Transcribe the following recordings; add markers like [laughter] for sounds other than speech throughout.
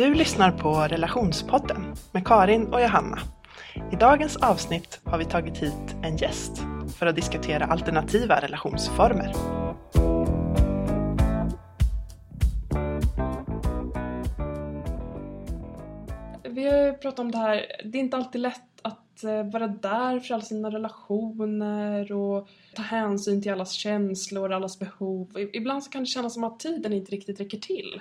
Du lyssnar på Relationspodden med Karin och Johanna. I dagens avsnitt har vi tagit hit en gäst för att diskutera alternativa relationsformer. Vi har ju pratat om det här, det är inte alltid lätt att eh, vara där för alla sina relationer och ta hänsyn till allas känslor, allas behov. Ibland så kan det kännas som att tiden inte riktigt räcker till.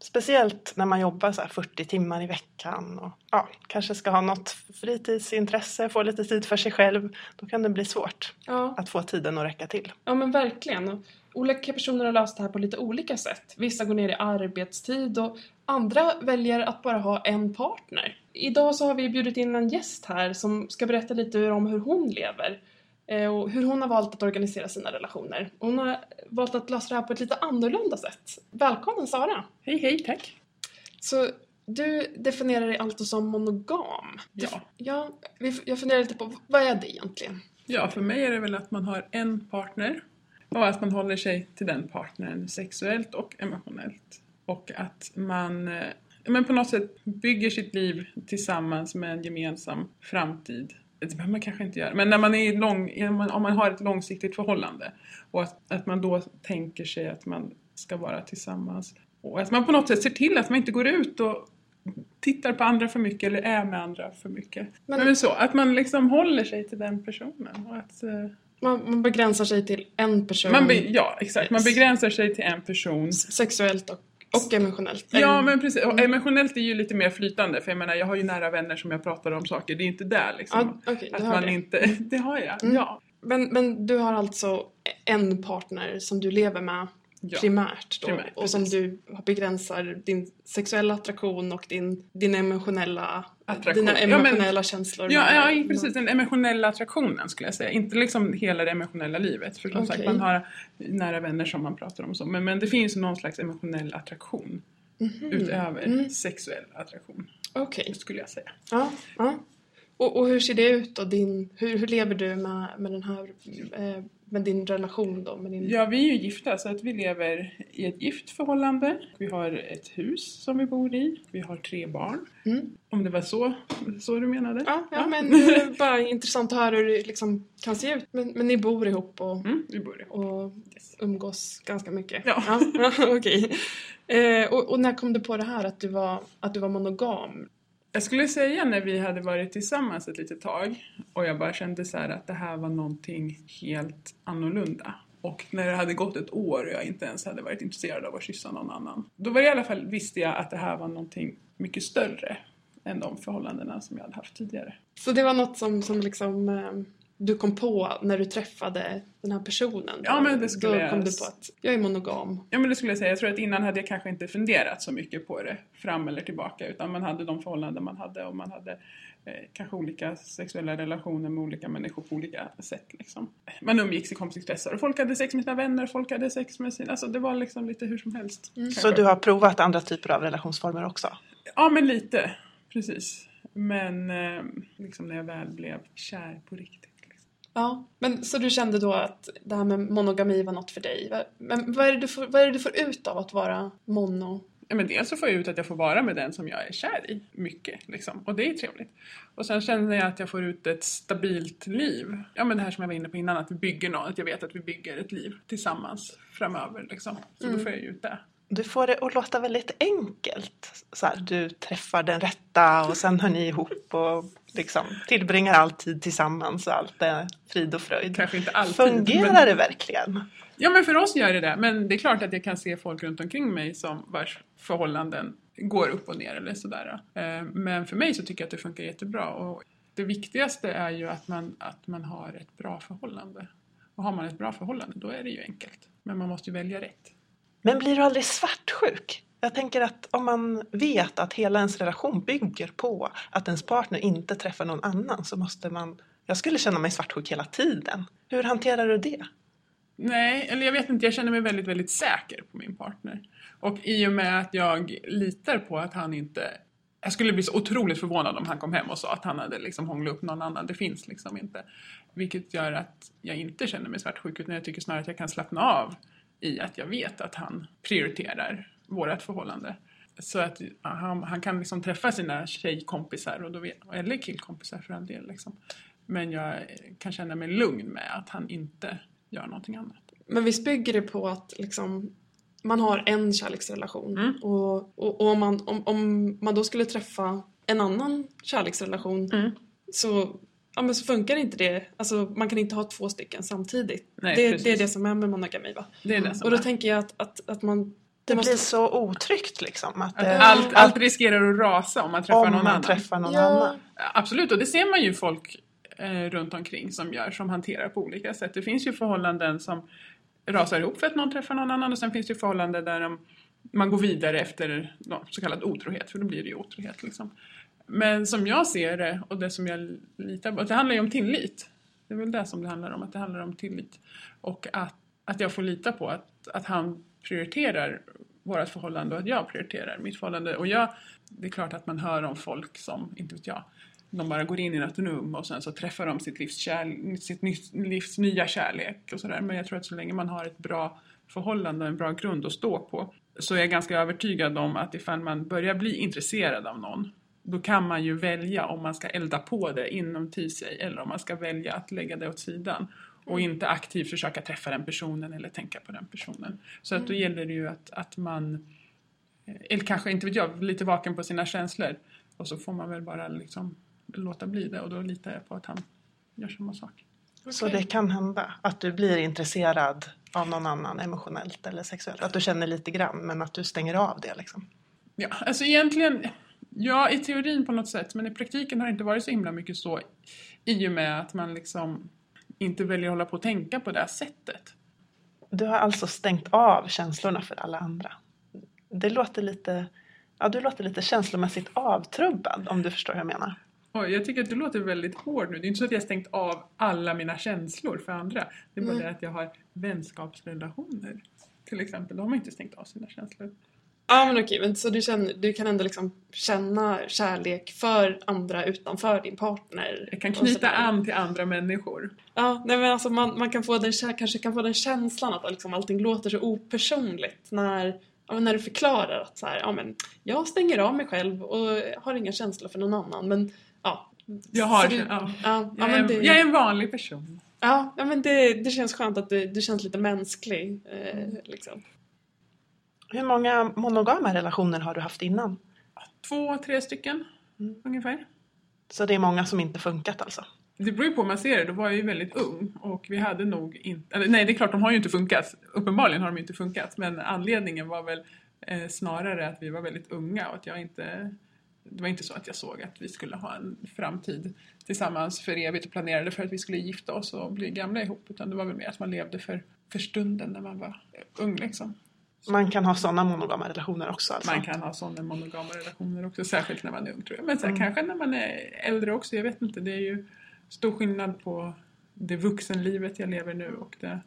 Speciellt när man jobbar så här 40 timmar i veckan och ja, kanske ska ha något fritidsintresse, få lite tid för sig själv. Då kan det bli svårt Ja, att få tiden att räcka till. ja men verkligen. Olika personer har löst det här på lite olika sätt. Vissa går ner i arbetstid och andra väljer att bara ha en partner. Idag så har vi bjudit in en gäst här som ska berätta lite om hur hon lever och hur hon har valt att organisera sina relationer. Hon har valt att lösa det här på ett lite annorlunda sätt. Välkommen Sara! Hej hej, tack! Så du definierar dig alltså som monogam? Ja. Ja, jag funderar lite på vad är det egentligen? ja, för mig är det väl att man har en partner och att man håller sig till den partnern sexuellt och emotionellt. Och att man eh, men på något sätt bygger sitt liv tillsammans med en gemensam framtid. Det behöver man kanske inte göra, men när man är lång, om man har ett långsiktigt förhållande och att, att man då tänker sig att man ska vara tillsammans. Och att man på något sätt ser till att man inte går ut och tittar på andra för mycket eller är med andra för mycket. Men- Men, så, att man liksom håller sig till den personen. Och att, eh, Man, man begränsar sig till en person be, ja, exakt. Man begränsar sig till en person. sexuellt och, och emotionellt. Ja, En- men precis. Och emotionellt är ju lite mer flytande. För jag menar, jag har ju nära vänner som jag pratar om saker. Det är inte där liksom. Ja, du att man det. inte... [laughs] Det har jag, Mm. ja. Men, men du har alltså en partner som du lever med ja. primärt då primärt, och som du begränsar din sexuella attraktion och din, din emotionella, Attraktion. dina Ja, men- emotionella känslor. Ja, ja, precis. Den emotionella attraktionen skulle jag säga. Inte liksom hela det emotionella livet. För som sagt, Okej. man har nära vänner som man pratar om så. Men, men det finns någon slags emotionell attraktion. Mhm. Utöver Mm. sexuell attraktion, Okej. skulle jag säga. Ja, ja. Och, och hur ser det ut då? Din, hur, hur lever du med, med den här eh, med din relation då? Med din... Ja, vi är ju gifta så att vi lever i ett gift förhållande. Vi har ett hus som vi bor i. Vi har tre barn. Mm. Om det var så, så du menade? Ja, ja, men det är [laughs] bara intressant att höra hur det liksom kan se ut. Men, men ni bor ihop och, Mm, vi bor ihop. och Yes. umgås ganska mycket? Ja. ja [laughs] okej. Eh, och, och när kom du på det här att du var, att du var monogam? Jag skulle säga när vi hade varit tillsammans ett litet tag och jag bara kände så här att det här var någonting helt annorlunda. Och när det hade gått ett år och jag inte ens hade varit intresserad av att kyssa någon annan. Då var det i alla fall, visste jag att det här var någonting mycket större än de förhållandena som jag hade haft tidigare. Så det var något som, som liksom eh, du kom på när du träffade den här personen? Ja, men det skulle Då jag- kom du på att jag är monogam. Ja men det skulle jag säga. Jag tror att innan hade jag kanske inte funderat så mycket på det fram eller tillbaka utan man hade de förhållanden man hade och man hade eh, kanske olika sexuella relationer med olika människor på olika sätt liksom. Man umgicks i kompiskretsar och folk hade sex med sina vänner, folk hade sex med sina... Alltså det var liksom lite hur som helst. Mm. Så du har provat andra typer av relationsformer också? Ja men lite, precis. Men eh, liksom när jag väl blev kär på riktigt. Ja, men så du kände då att det här med monogami var något för dig? Men vad är det du får, vad är du får ut av att vara mono? Ja, men dels så får jag ut att jag får vara med den som jag är kär i mycket. Liksom. Och det är trevligt. Och sen känner jag att jag får ut ett stabilt liv. Ja men det här som jag var inne på innan, att vi bygger något. Att jag vet att vi bygger ett liv tillsammans framöver. Liksom. Så Mm. då får jag ut det. Du får det att låta väldigt enkelt. Så här, du träffar den rätta och sen hör ni ihop och liksom tillbringar all tid tillsammans och allt är frid och fröjd. Kanske inte alltid. Fungerar men... det verkligen? Ja men för oss gör det det. Men det är klart att jag kan se folk runt omkring mig som vars förhållanden går upp och ner eller sådär. Eh, Men för mig så tycker jag att det funkar jättebra. Och det viktigaste är ju att man, att man har ett bra förhållande. Och har man ett bra förhållande då är det ju enkelt. Men man måste ju välja rätt. Men blir du aldrig svartsjuk? Jag tänker att om man vet att hela ens relation bygger på att ens partner inte träffar någon annan så måste man... Jag skulle känna mig svartsjuk hela tiden. Hur hanterar du det? Nej, eller jag vet inte, jag känner mig väldigt, väldigt säker på min partner. Och i och med att jag litar på att han inte... Jag skulle bli så otroligt förvånad om han kom hem och sa att han hade liksom hånglat upp någon annan. Det finns liksom inte. Vilket gör att jag inte känner mig svartsjuk utan jag tycker snarare att jag kan slappna av i att jag vet att han prioriterar vårt förhållande. Så att han, han kan liksom träffa sina tjejkompisar, och då vet, eller killkompisar för all del. Liksom. Men jag kan känna mig lugn med att han inte gör någonting annat. Men visst bygger det på att liksom, man har en kärleksrelation Mm. och, och, och om, man, om, om man då skulle träffa en annan kärleksrelation Mm. så, ja, men så funkar inte det. Alltså, man kan inte ha två stycken samtidigt. Nej, det, precis. det är det som är med monogami va? Det är det som Och då är. tänker jag att, att, att man... Det måste- blir så otryggt liksom. Att Att det, allt, allt riskerar att rasa om man träffar om någon man annan. träffar någon Ja. annan. Absolut, och det ser man ju folk eh, runt omkring som gör, som hanterar på olika sätt. Det finns ju förhållanden som rasar ihop för att någon träffar någon annan och sen finns det ju förhållanden där de, man går vidare efter no, så kallad otrohet, för då blir det ju otrohet liksom. Men som jag ser det, och det som jag litar på, det handlar ju om tillit. Det är väl det som det handlar om, att det handlar om tillit. Och att, att jag får lita på att, att han prioriterar vårt förhållande och att jag prioriterar mitt förhållande. Och jag, det är klart att man hör om folk som, inte vet jag, de bara går in i något rum och sen så träffar de sitt livs, kärl- sitt livs nya kärlek och sådär. Men jag tror att så länge man har ett bra förhållande och en bra grund att stå på så är jag ganska övertygad om att ifall man börjar bli intresserad av någon då kan man ju välja om man ska elda på det inuti sig eller om man ska välja att lägga det åt sidan och inte aktivt försöka träffa den personen eller tänka på den personen. Så att då gäller det ju att, att man, eh, eller kanske inte vet jag, lite vaken på sina känslor och så får man väl bara liksom låta bli det och då litar jag på att han gör samma sak. Så Okej. det kan hända att du blir intresserad av någon annan emotionellt eller sexuellt. Att du känner lite grann men att du stänger av det liksom. Ja, alltså egentligen, ja i teorin på något sätt, men i praktiken har det inte varit så himla mycket så i och med att man liksom inte väljer att hålla på och tänka på det här sättet. Du har alltså stängt av känslorna för alla andra. Det låter lite, ja, du låter lite känslomässigt avtrubbad om du förstår hur jag menar. Oj, jag tycker att du låter väldigt hård nu. Det är inte så att jag har stängt av alla mina känslor för andra. Det är bara Nej. det att jag har vänskapsrelationer. Till exempel, de har inte stängt av sina känslor. Ja men okej, men så du, känner, du kan ändå liksom känna kärlek för andra utanför din partner? Jag kan knyta an till andra människor. Ja, nej men alltså man, man kan få den, kanske kan få den känslan att liksom allting låter så opersonligt när, ja, när du förklarar att så här, ja, men jag stänger av mig själv och har inga känslor för någon annan men ja. Jag har, du- ja. Ja, ja, Jag, men är, det, jag är en vanlig person. ja, ja men det, det känns skönt att du, du känns lite mänsklig. Eh, liksom. Hur många monogama relationer har du haft innan? Två, tre stycken Mm. ungefär. Så det är många som inte funkat alltså? Det beror ju på hur man ser det. Då var jag ju väldigt ung och vi hade nog inte... Eller, nej, det är klart, de har ju inte funkat. Uppenbarligen har de inte funkat. Men anledningen var väl eh, snarare att vi var väldigt unga och att jag inte... Det var inte så att jag såg att vi skulle ha en framtid tillsammans för evigt och planerade för att vi skulle gifta oss och bli gamla ihop. Utan det var väl mer att man levde för, för stunden när man var ung liksom. Man kan ha sådana monogama relationer också alltså? Man kan ha sådana monogama relationer också, särskilt när man är ung tror jag. Men sen Mm. kanske när man är äldre också, jag vet inte. Det är ju stor skillnad på det vuxenlivet jag lever nu och det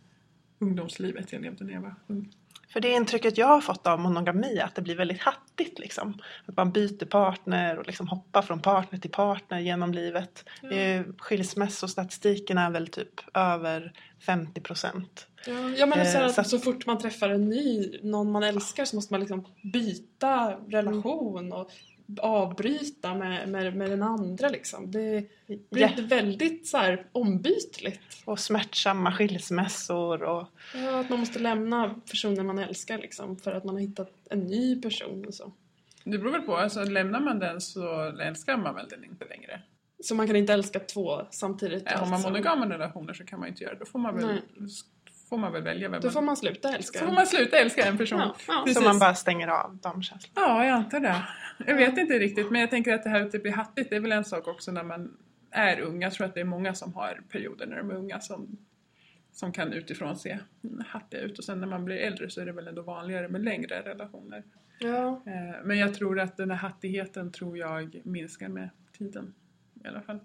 ungdomslivet jag levde när jag var ung. För det intrycket jag har fått av monogami är att det blir väldigt hattigt liksom. Att man byter partner och liksom hoppar från partner till partner genom livet. Ja. Eh, Skilsmässostatistiken är väl typ över 50 procent. Ja, men Eh, så, här, så att- så fort man träffar en ny, någon man älskar så måste man liksom byta relation och avbryta med, med, med den andra liksom. Det blir Ja. väldigt så här ombytligt. Och smärtsamma skilsmässor och Ja, att man måste lämna personen man älskar liksom för att man har hittat en ny person och så. Det beror väl på, alltså lämnar man den så älskar man väl den inte längre. Så man kan inte älska två samtidigt. Har man alltså. monogama relationer så kan man inte göra det. Då får man väl, Nej. Får man väl välja vem Då man... får man sluta älska. så får man sluta älska en person. Ja, ja. Precis. så man bara stänger av de känslorna. Ja, jag antar det. Jag vet inte riktigt, men jag tänker att det här att det blir hattigt, det är väl en sak också när man är ung. Jag tror att det är många som har perioder när de är unga som, som kan utifrån se hattiga ut. Och sen när man blir äldre så är det väl ändå vanligare med längre relationer. Ja. Eh, Men jag tror att den här hattigheten tror jag minskar med tiden. I alla fall.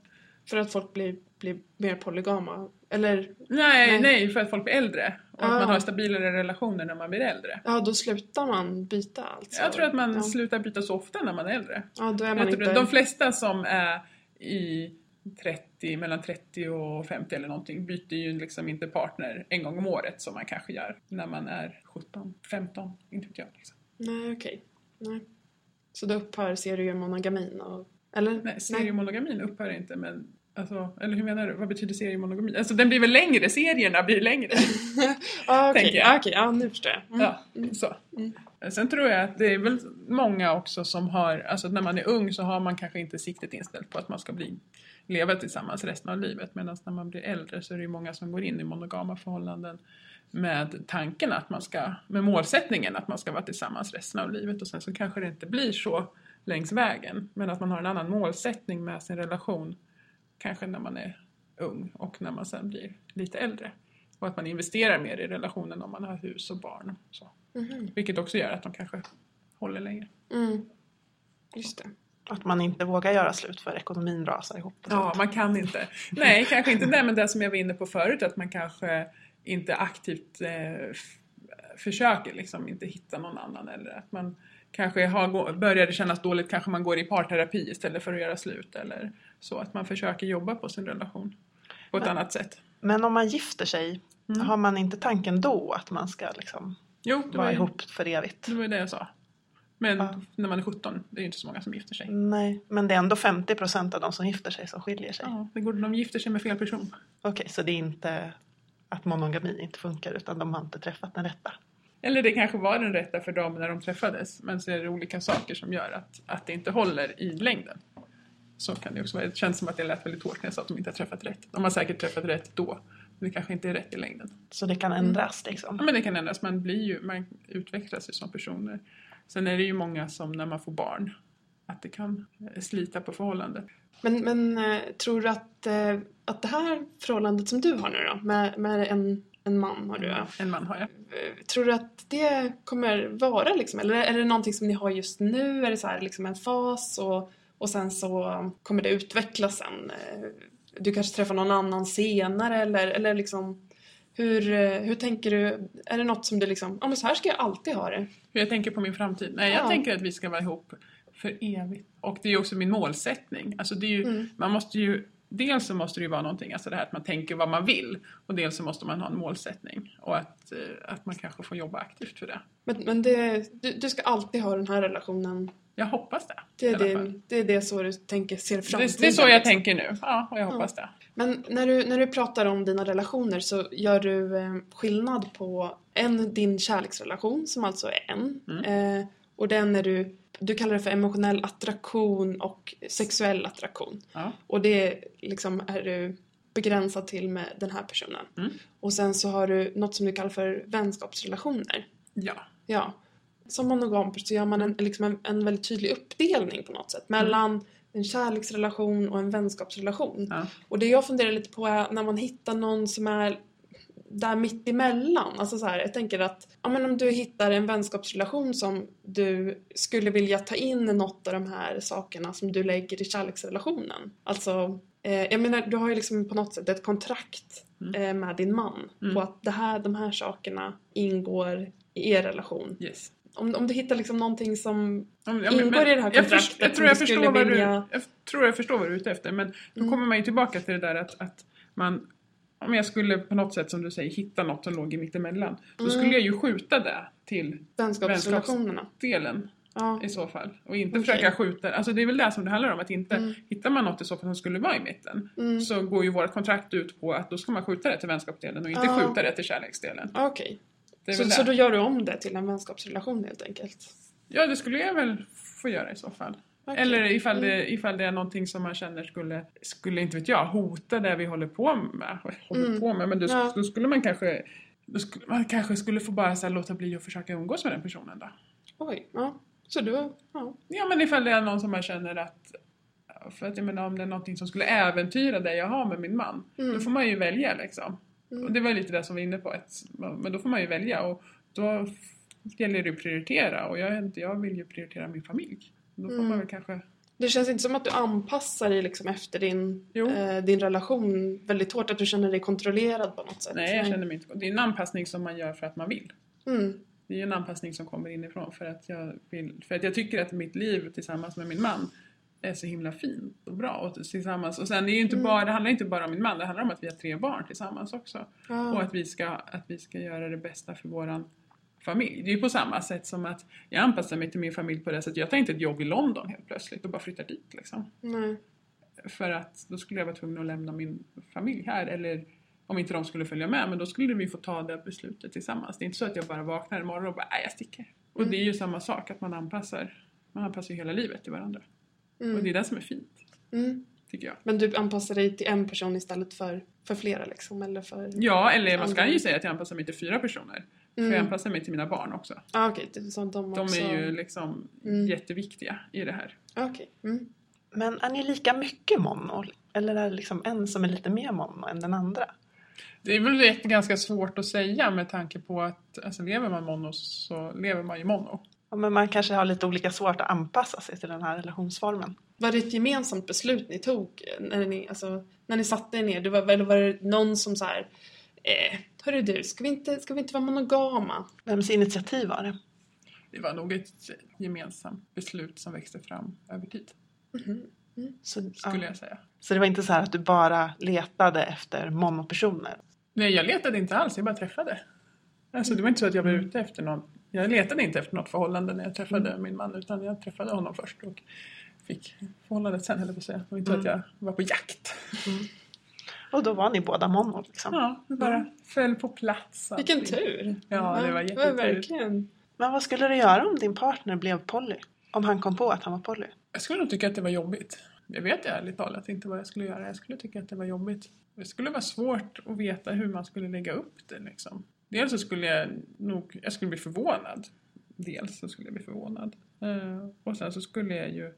För att folk blir, blir mer polygama. Eller Nej, Nej. nej, för att folk blir äldre. Och att Ah. man har stabilare relationer när man blir äldre. ja, då slutar man byta alltså. Jag tror att man ja. slutar byta så ofta när man är äldre. Ja, då är man inte... De flesta som är i 30, mellan 30 och 50 eller någonting byter ju liksom inte partner en gång om året som man kanske gör när man är 17, 15, inte vet jag. Liksom. Nej, okej. Nej. Så då upphör seriemonogamin? Och, eller? Nej, seriemonogamin upphör inte men Alltså, eller hur menar du? Vad betyder seriemonogami? Alltså den blir väl längre, serierna blir längre. [laughs] ah, Okej, jag. okay, ja nu förstår jag. Mm. Ja, så. Sen tror jag att det är väl många också som har, alltså när man är ung så har man kanske inte siktet inställt på att man ska bli, leva tillsammans resten av livet. Medan när man blir äldre så är det ju många som går in i monogama förhållanden med tanken att man ska, med målsättningen att man ska vara tillsammans resten av livet och sen så kanske det inte blir så längs vägen. Men att man har en annan målsättning med sin relation kanske när man är ung och när man sen blir lite äldre. Och att man investerar mer i relationen om man har hus och barn. och Så. Mhm. Vilket också gör att de kanske håller längre. Mm. Just det. Att man inte vågar göra slut för ekonomin rasar ihop. Ja, sånt. man kan inte. Nej, kanske inte det, men det som jag var inne på förut, att man kanske inte aktivt eh, försöker liksom inte hitta någon annan eller att man kanske har, börjar det kännas dåligt, kanske man går i parterapi istället för att göra slut eller så, att man försöker jobba på sin relation på ett Men- annat sätt. Men om man gifter sig, Mm. har man inte tanken då att man ska liksom Jo, var, vara ju, ihop för evigt? det var det jag sa. Men Ja. när man är 17, det är ju inte så många som gifter sig. Nej, men det är ändå 50 procent av de som gifter sig som skiljer sig. Ja, det går, de gifter sig med fel person. Okej, så det är inte att monogami inte funkar utan de har inte träffat den rätta. Eller det kanske var den rätta för dem när de träffades, men så är det olika saker som gör att, att det inte håller i längden. Så kan det också vara. Det känns som att det lät väldigt hårt när jag sa att de inte har träffat rätt. De har säkert träffat rätt då, men det kanske inte är rätt i längden. Så det kan ändras liksom. Ja, men det kan ändras, man, blir ju, man utvecklas ju som personer. Sen är det ju många som när man får barn, att det kan eh, slita på förhållandet. Men, men eh, tror du att, eh, att det här förhållandet som du har nu då, med, med en, en man har du ja. En man har jag. Tror du att det kommer vara liksom, eller är det någonting som ni har just nu? Är det så här liksom en fas och, och sen så kommer det utvecklas sen? Eh, Du kanske träffar någon annan senare eller, eller liksom hur, eh, hur tänker du? Är det något som du liksom, ja men så här ska jag alltid ha det? Hur jag tänker på min framtid? Nej, jag Ja. tänker att vi ska vara ihop för evigt. Och det är ju också min målsättning. Alltså det är ju, Mm. man måste ju, dels så måste det ju vara någonting, alltså det här att man tänker vad man vill. Och dels så måste man ha en målsättning. Och att, eh, att man kanske får jobba aktivt för det. Men, men det, du, du ska alltid ha den här relationen. Jag hoppas det. Det är det, det, är det så du tänker, ser framtiden. det, det är så jag liksom. tänker nu. Ja, och jag hoppas det. Men när du, när du pratar om dina relationer så gör du eh, skillnad på en, din kärleksrelation som alltså är en. Mm. Eh, och den är du, du kallar det för emotionell attraktion och sexuell attraktion. Ja. Och det liksom är du begränsad till med den här personen. Mm. Och sen så har du något som du kallar för vänskapsrelationer. ja. Ja. Som monogam så gör man en, liksom en, en väldigt tydlig uppdelning på något sätt mellan en kärleksrelation och en vänskapsrelation. Ja. Och det jag funderar lite på är när man hittar någon som är där mitt emellan. Alltså så här, jag tänker att ja, men om du hittar en vänskapsrelation som du skulle vilja ta in något av de här sakerna som du lägger i kärleksrelationen. Alltså, eh, jag menar, du har ju liksom på något sätt ett kontrakt Mm. eh, med din man Mm. på att det här, de här sakerna ingår i er relation. Yes. Om, om du hittar liksom någonting som Om- ja, Ingår i det här jag, kontraktet först, jag, som tror jag, förstår vad vilja- du, jag tror jag förstår vad du är ute efter. Men då Mm. kommer man ju tillbaka till det där att, att man om jag skulle på något sätt som du säger hitta något som låg i mittemellan. Då Mm. skulle jag ju skjuta det till vänskapsrelationerna. delen Ja. i så fall. Och inte Okej. försöka skjuta, alltså det är väl det som det handlar om. Att inte, Mm. hittar man något i så fall som skulle vara i mitten. Mm. Så går ju vårt kontrakt ut på att då ska man skjuta det till vänskapsdelen och inte Ja. skjuta det till kärleksdelen. Okej. Är Så, så då gör du om det till en vänskapsrelation helt enkelt? Ja, det skulle jag väl få göra i så fall. Okej. Eller ifall Mm. det, ifall det är någonting som man känner skulle, skulle inte vet jag, hota det vi håller på med. Håller Mm. på med men då, Ja. då skulle man kanske då skulle, man kanske skulle få bara så här, låta bli att försöka umgås med den personen då. Oj, ja. Så du, ja. Ja men ifall det är någon som man känner att för att jag menar om det är någonting som skulle äventyra det jag har med min man. Mm. Då får man ju välja liksom. Mm. Och det var lite det som vi var inne på. Att, men då får man ju välja och då gäller det att prioritera och jag, jag vill ju prioritera min familj. Då får Mm. man väl kanske Det känns inte som att du anpassar dig liksom efter din, eh, din relation väldigt hårt, att du känner dig kontrollerad på något sätt. Nej, jag känner mig inte... Det är en anpassning som man gör för att man vill. Mm. Det är ju en anpassning som kommer inifrån för att jag vill... För att jag tycker att mitt liv tillsammans med min man är så himla fint och bra och tillsammans. Och sen det är ju inte Mm. bara, det handlar inte bara om min man, det handlar om att vi har tre barn tillsammans också. Och Ja. att vi ska, att vi ska göra det bästa för våran familj. Det är ju på samma sätt som att jag anpassar mig till min familj på det sättet. Jag tar inte ett jobb i London helt plötsligt och bara flyttar dit liksom. Nej. För att då skulle jag vara tvungen att lämna min familj här eller om inte de skulle följa med men då skulle vi få ta det beslutet tillsammans. Det är inte så att jag bara vaknar imorgon och bara nej jag sticker. Och Mm. det är ju samma sak att man anpassar, man anpassar ju hela livet till varandra. Och det Mm. är det som är fint, Mm. tycker jag. Men du anpassar dig till en person istället för, för flera liksom? Eller för... Ja, eller man ska ju säga att jag anpassar mig till fyra personer. För Mm. jag anpassar mig till mina barn också. Ah, okej, det är så de De också... är ju liksom Mm. jätteviktiga i det här. Ah, Okej. Mm. Men är ni lika mycket mono? Eller är det liksom en som är lite mer mono än den andra? Det är väl ganska svårt att säga med tanke på att alltså, lever man mono så lever man ju mono. Ja, men man kanske har lite olika svårt att anpassa sig till den här relationsformen. Var det ett gemensamt beslut ni tog när ni, alltså, när ni satte er ner? Det var, eller var det någon som så här, eh, hörru du, ska vi, inte, ska vi inte vara monogama? Vems initiativ var det? Det var nog ett gemensamt beslut som växte fram över tid, Mhm. Så, skulle ja. jag säga. så det var inte så här att du bara letade efter monopersoner? Nej, jag letade inte alls, jag bara träffade. Alltså det var inte så att jag var ute efter någon. Jag letade inte efter något förhållande när jag träffade min man utan jag träffade honom först och fick förhållandet sen höll jag på att säga. Det var inte så att jag var på jakt. Och då var ni båda mono liksom. Ja, det bara föll på plats. Vilken allting. tur! Ja, det var Det jättetur. var verkligen. Men vad skulle du göra om din partner blev poly? Om han kom på att han var poly? Jag skulle nog tycka att det var jobbigt. Jag vet ärligt talat inte vad jag skulle göra. Jag skulle tycka att det var jobbigt. Det skulle vara svårt att veta hur man skulle lägga upp det liksom. Dels så skulle jag nog, jag skulle bli förvånad. Dels så skulle jag bli förvånad. Uh, och sen så skulle jag ju,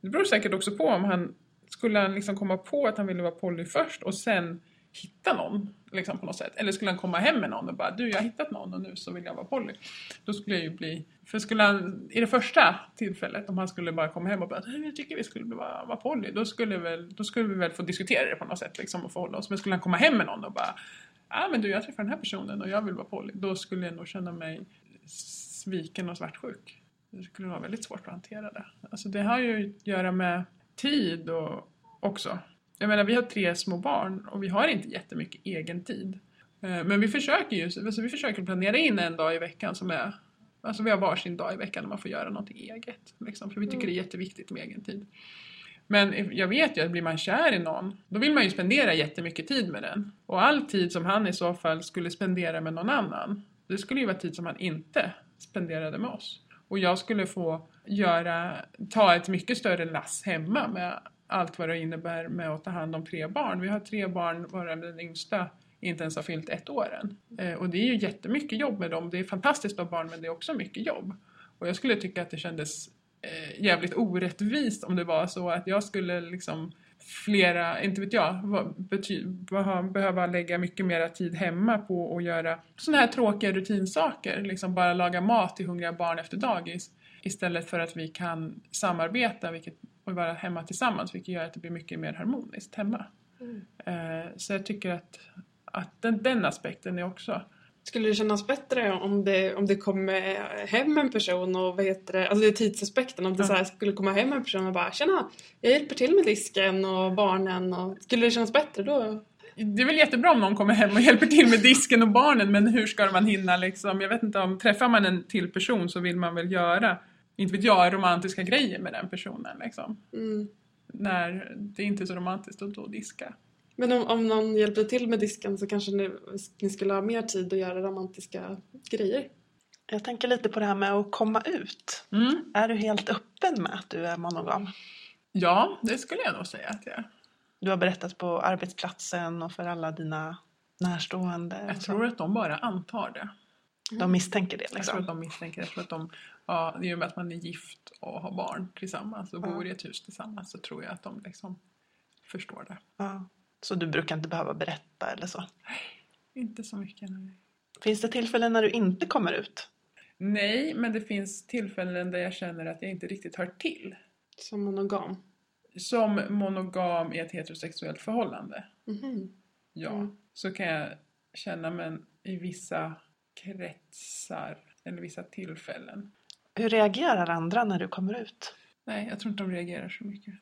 det beror säkert också på om han, skulle han liksom komma på att han ville vara poly först och sen hitta någon liksom på något sätt. Eller skulle han komma hem med någon och bara du jag har hittat någon och nu så vill jag vara poly. Då skulle jag ju bli, för skulle han i det första tillfället om han skulle bara komma hem och bara jag tycker vi skulle vara, vara poly. Då skulle, väl, då skulle vi väl få diskutera det på något sätt liksom och förhålla oss. Men skulle han komma hem med någon och bara ah, men du jag träffar den här personen och jag vill vara poly. Då skulle jag nog känna mig sviken och svartsjuk. Det skulle vara väldigt svårt att hantera det. Alltså det har ju att göra med tid och också. Jag menar vi har tre små barn och vi har inte jättemycket egen tid. Eh, Men vi försöker ju alltså vi försöker planera in en dag i veckan som är Alltså vi har varsin dag i veckan när man får göra något eget. Liksom, för vi tycker det är jätteviktigt med egen tid. Men jag vet ju att blir man kär i någon, då vill man ju spendera jättemycket tid med den. Och all tid som han i så fall skulle spendera med någon annan, det skulle ju vara tid som han inte spenderade med oss. Och jag skulle få göra, ta ett mycket större lass hemma med allt vad det innebär med att ta hand om tre barn. Vi har tre barn varav den yngsta inte ens har fyllt ett år än. Eh, och det är ju jättemycket jobb med dem. Det är fantastiskt att ha barn men det är också mycket jobb. Och jag skulle tycka att det kändes eh, jävligt orättvist om det var så att jag skulle liksom flera, inte vet jag, behöva lägga mycket mera tid hemma på att göra sådana här tråkiga rutinsaker. Liksom bara laga mat till hungriga barn efter dagis. Istället för att vi kan samarbeta vilket, och vara hemma tillsammans vilket gör att det blir mycket mer harmoniskt hemma. Eh, så jag tycker att, att den, den aspekten är också Skulle det kännas bättre om det, om det kom hem en person och vad heter det, alltså det är tidsaspekten, om det Ja. så här skulle komma hem en person och bara tjena, jag hjälper till med disken och barnen och skulle det kännas bättre då? Det är väl jättebra om någon kommer hem och hjälper till med disken och barnen men hur ska man hinna liksom, jag vet inte om, träffar man en till person så vill man väl göra, inte vet jag, romantiska grejer med den personen liksom. Mm. När det inte är så romantiskt att då diska. Men om, om någon hjälper till med disken så kanske ni, ni skulle ha mer tid att göra romantiska grejer. Jag tänker lite på det här med att komma ut. Mm. Är du helt öppen med att du är monogam? Ja, det skulle jag nog säga att jag är. Du har berättat på arbetsplatsen och för alla dina närstående. Jag tror att de bara antar det. De misstänker det Jag tror liksom. att de misstänker, jag tror att de, ja, i och med att man är gift och har barn tillsammans och Ja. bor i ett hus tillsammans så tror jag att de liksom förstår det. Ja. Så du brukar inte behöva berätta eller så. Inte så mycket. Nej. Finns det tillfällen när du inte kommer ut? nej, men det finns tillfällen där jag känner att jag inte riktigt hör till. Som monogam. Som monogam i ett heterosexuellt förhållande. Mhm. Ja, Mm. så kan jag känna men i vissa kretsar eller vissa tillfällen. Hur reagerar andra när du kommer ut? Nej, jag tror inte de reagerar så mycket.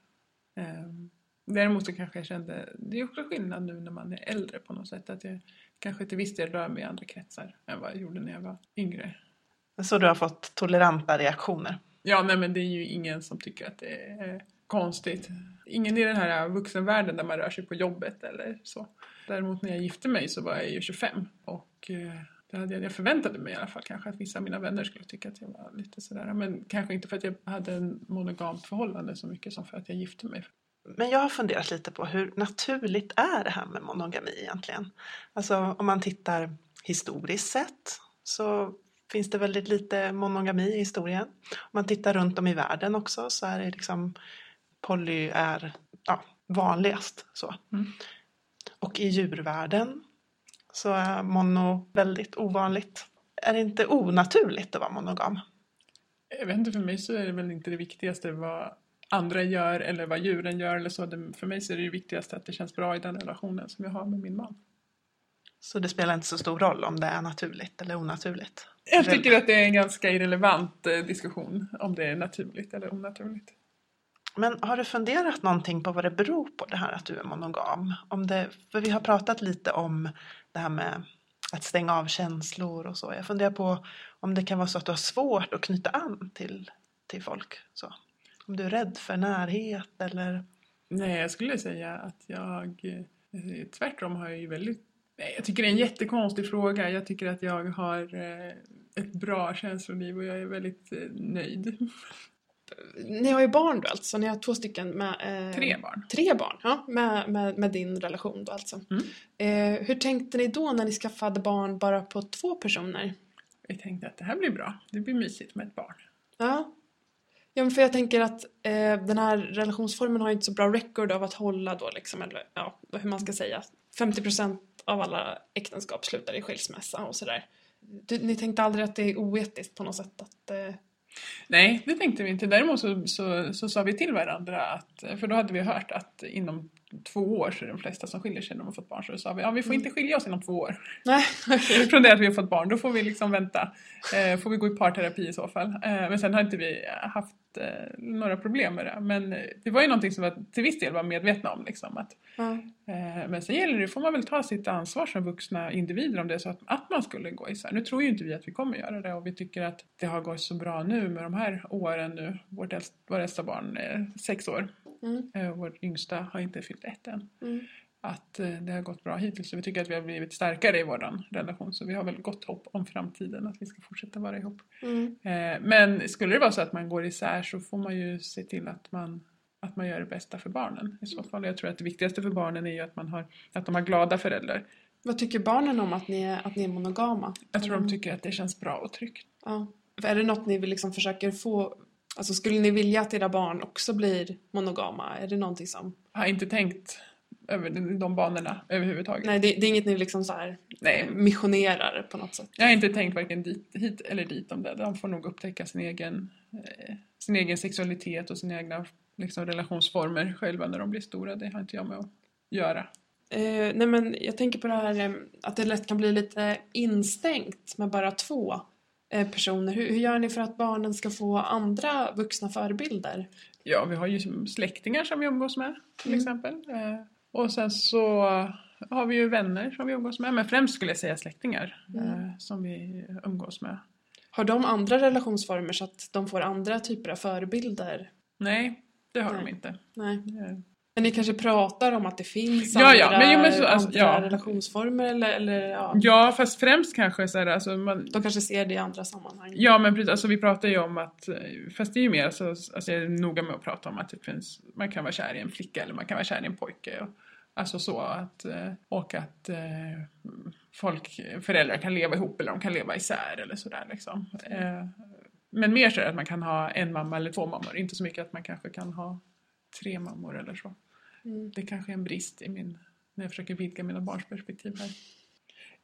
Um, däremot så kanske jag kände, det är också skillnad nu när man är äldre på något sätt, att jag kanske till viss del rör mig i andra kretsar än vad jag gjorde när jag var yngre. Så du har fått toleranta reaktioner. Ja, nej men det är ju ingen som tycker att det är konstigt. Ingen i den här vuxenvärlden där man rör sig på jobbet eller så. Däremot när jag gifte mig så var jag ju 25 och eh, det hade jag, jag förväntade mig i alla fall kanske att vissa av mina vänner skulle tycka att jag var lite sådär. Men kanske inte för att jag hade en monogamt förhållande så mycket som för att jag gifte mig. Men jag har funderat lite på hur naturligt är det här med monogami egentligen? Alltså om man tittar historiskt sett så finns det väldigt lite monogami i historien. Om man tittar runt om i världen också så är det liksom poly är ja, vanligast. Så. Mm. Och i djurvärlden så är mono väldigt ovanligt. Är det inte onaturligt att vara monogam? Jag vet inte, för mig så är det väl inte det viktigaste vad andra gör eller vad djuren gör eller så. Det, för mig så är det ju viktigast att det känns bra i den relationen som jag har med min man. Så det spelar inte så stor roll om det är naturligt eller onaturligt? Jag tycker att det är en ganska irrelevant eh, diskussion om det är naturligt eller onaturligt. Men har du funderat någonting på vad det beror på det här att du är monogam? Om det, för vi har pratat lite om det här med att stänga av känslor och så. Jag funderar på om det kan vara så att du har svårt att knyta an till, till folk. Så. Om du är rädd för närhet eller... Nej, jag skulle säga att jag eh, tvärtom har jag ju väldigt Nej, jag tycker det är en jättekonstig fråga. Jag tycker att jag har eh, ett bra känsloliv och jag är väldigt eh, nöjd. Ni har ju barn då alltså, ni har två stycken med... Eh, Tre barn. Tre barn, ja, med, med, med din relation då alltså. Mm. Eh, hur tänkte ni då när ni skaffade barn bara på två personer? Jag tänkte att det här blir bra. Det blir mysigt med ett barn. Ja. Ja, men för jag tänker att eh, den här relationsformen har ju inte så bra record av att hålla då liksom, eller ja, hur man ska säga. 50% av alla äktenskap slutar i skilsmässa och sådär. Du, ni tänkte aldrig att det är oetiskt på något sätt att... Eh, Nej, det tänkte vi inte. Däremot så, så, så sa vi till varandra att, för då hade vi hört att inom två år så är de flesta som skiljer sig när de har fått barn. Så då sa vi, ja vi får inte skilja oss inom två år. nej, [laughs] Från det att vi har fått barn, då får vi liksom vänta. Eh, får vi gå i parterapi i så fall. Eh, men sen har inte vi haft eh, några problem med det. Men eh, det var ju någonting som vi till viss del var medvetna om. Liksom, att, ja. eh, men sen gäller det, får man väl ta sitt ansvar som vuxna individer om det är så att, att man skulle gå isär. Nu tror ju inte vi att vi kommer göra det och vi tycker att det har gått så bra nu med de här åren nu. Vårt äldsta, vår äldsta barn är sex år. Mm, Eh, vår yngsta har inte fyllt ett än. mm. Att eh, det har gått bra hittills. Så vi tycker att vi har blivit starkare i vår relation. Så vi har väl gott hopp om framtiden, att vi ska fortsätta vara ihop. Mm. Eh, men skulle det vara så att man går isär så får man ju se till att man, att man gör det bästa för barnen. I så fall. Jag tror att det viktigaste för barnen är ju att, man har, att de har glada föräldrar. Vad tycker barnen om att ni är, att ni är monogama? Jag tror de tycker att det känns bra och tryggt. Ja. Är det något ni vill liksom försöker få... Alltså skulle ni vilja att era barn också blir monogama? Är det någonting som... Jag har inte tänkt över de banorna överhuvudtaget. Nej, det, det är inget ni liksom så här Nej. eh, missionerar på något sätt? Jag har inte tänkt varken dit, hit eller dit om det. De får nog upptäcka sin egen, eh, sin egen sexualitet och sina egna liksom, relationsformer själva när de blir stora. Det har inte jag med att göra. Eh, nej men jag tänker på det här eh, att det lätt kan bli lite instängt med bara två eh, personer. Hur, hur gör ni för att barnen ska få andra vuxna förebilder? Ja, vi har ju släktingar som vi umgås med till Mm. exempel. Och sen så har vi ju vänner som vi umgås med. Men främst skulle jag säga släktingar Mm. eh, som vi umgås med. Har de andra relationsformer så att de får andra typer av förebilder? Nej, det har Nej. de inte. Nej. Men ni kanske pratar om att det finns Ja, ja, andra, men jo, men så- alltså, andra ja. relationsformer eller, eller ja, Ja, fast främst kanske så här, alltså man, de kanske ser det i andra sammanhang. Ja men precis, alltså vi pratar ju om att, eh, fast det är ju mer så, alltså jag är noga med att prata om att det finns, man kan vara kär i en flicka eller man kan vara kär i en pojke. Och, alltså så att, eh, och att eh, folk, föräldrar kan leva ihop eller de kan leva isär eller sådär liksom. Eh, men mer så att man kan ha en mamma eller två mammor, inte så mycket att man kanske kan ha tre mammor eller så. Mm. Det kanske är en brist i min, när jag försöker vidga mina barns perspektiv här.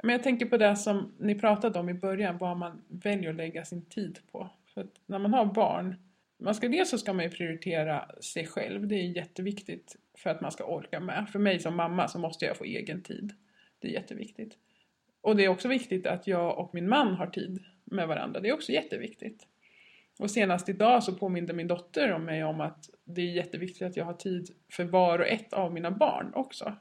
Men jag tänker på det som ni pratade om i början, vad man väljer att lägga sin tid på. För att när man har barn, man ska, dels så ska man ju prioritera sig själv, det är jätteviktigt för att man ska orka med. För mig som mamma så måste jag få egen tid. Det är jätteviktigt. Och det är också viktigt att jag och min man har tid med varandra, det är också jätteviktigt. Och senast idag så påminde min dotter om mig om att det är jätteviktigt att jag har tid för var och ett av mina barn också.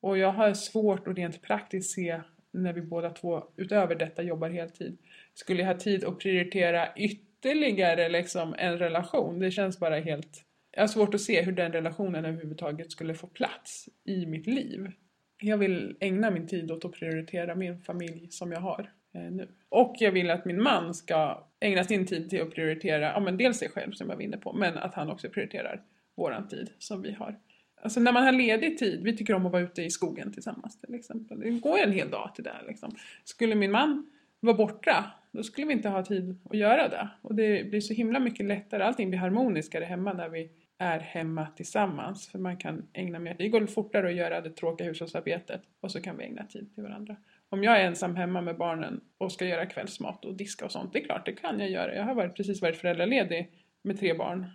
Och jag har svårt att rent praktiskt se när vi båda två utöver detta jobbar heltid. Skulle jag ha tid att prioritera ytterligare liksom en relation? Det känns bara helt... Jag har svårt att se hur den relationen överhuvudtaget skulle få plats i mitt liv. Jag vill ägna min tid åt att prioritera min familj som jag har Eh, nu. Och jag vill att min man ska ägna sin tid till att prioritera, ja men dels sig själv som jag var inne på, men att han också prioriterar våran tid som vi har. Alltså när man har ledig tid, vi tycker om att vara ute i skogen tillsammans till exempel. Det går en hel dag till det liksom. Skulle min man vara borta, då skulle vi inte ha tid att göra det. Och det blir så himla mycket lättare, allting blir harmoniskare hemma när vi är hemma tillsammans. För man kan ägna mer tid. Det går fortare att göra det tråkiga hushållsarbetet och så kan vi ägna tid till varandra. Om jag är ensam hemma med barnen och ska göra kvällsmat och diska och sånt, det är klart det kan jag göra. Jag har varit, precis varit föräldraledig med tre barn.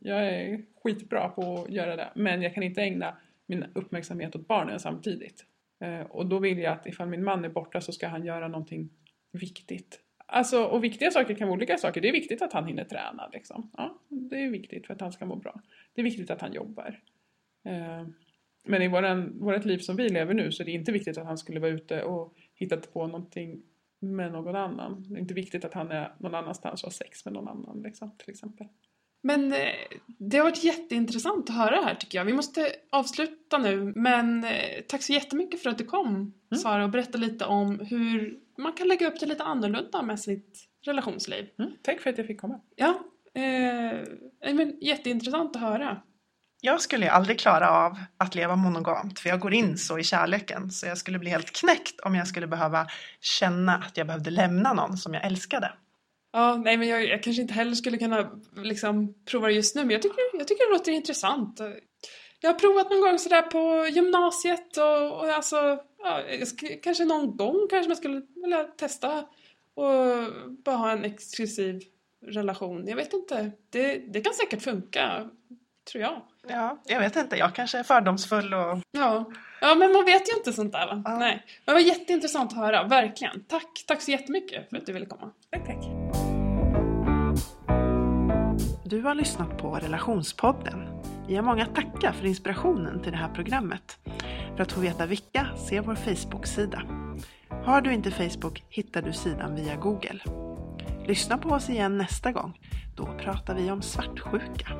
Jag är skitbra på att göra det, men jag kan inte ägna min uppmärksamhet åt barnen samtidigt. Eh, och då vill jag att ifall min man är borta så ska han göra någonting viktigt. Alltså, och viktiga saker kan vara olika saker. Det är viktigt att han hinner träna. Liksom. Ja, det är viktigt för att han ska må bra. Det är viktigt att han jobbar. Eh, men i vårt liv som vi lever nu så är det inte viktigt att han skulle vara ute och hittat på någonting med någon annan. Det är inte viktigt att han är någon annanstans och har sex med någon annan liksom, till exempel. Men eh, det har varit jätteintressant att höra här tycker jag. Vi måste avsluta nu men eh, tack så jättemycket för att du kom mm. Sara och berättade lite om hur man kan lägga upp det lite annorlunda med sitt relationsliv. Mm. Tack för att jag fick komma. Ja, eh, men jätteintressant att höra. Jag skulle ju aldrig klara av att leva monogamt för jag går in så i kärleken så jag skulle bli helt knäckt om jag skulle behöva känna att jag behövde lämna någon som jag älskade. Ja, nej men jag, jag kanske inte heller skulle kunna liksom, prova det just nu men jag tycker, jag tycker det låter intressant. Jag har provat någon gång sådär på gymnasiet och, och alltså, ja, kanske någon gång kanske man skulle vilja testa och bara ha en exklusiv relation. Jag vet inte. Det, det kan säkert funka, tror jag. Ja, jag vet inte. Jag kanske är fördomsfull och... Ja, ja men man vet ju inte sånt där? Ja. Nej. Men det var jätteintressant att höra, verkligen. Tack, tack så jättemycket för att du ville komma. Tack, tack. Du har lyssnat på Relationspodden. Vi har många att tacka för inspirationen till det här programmet. För att få veta vilka, se vår Facebook-sida. Har du inte Facebook hittar du sidan via Google. Lyssna på oss igen nästa gång. Då pratar vi om svartsjuka.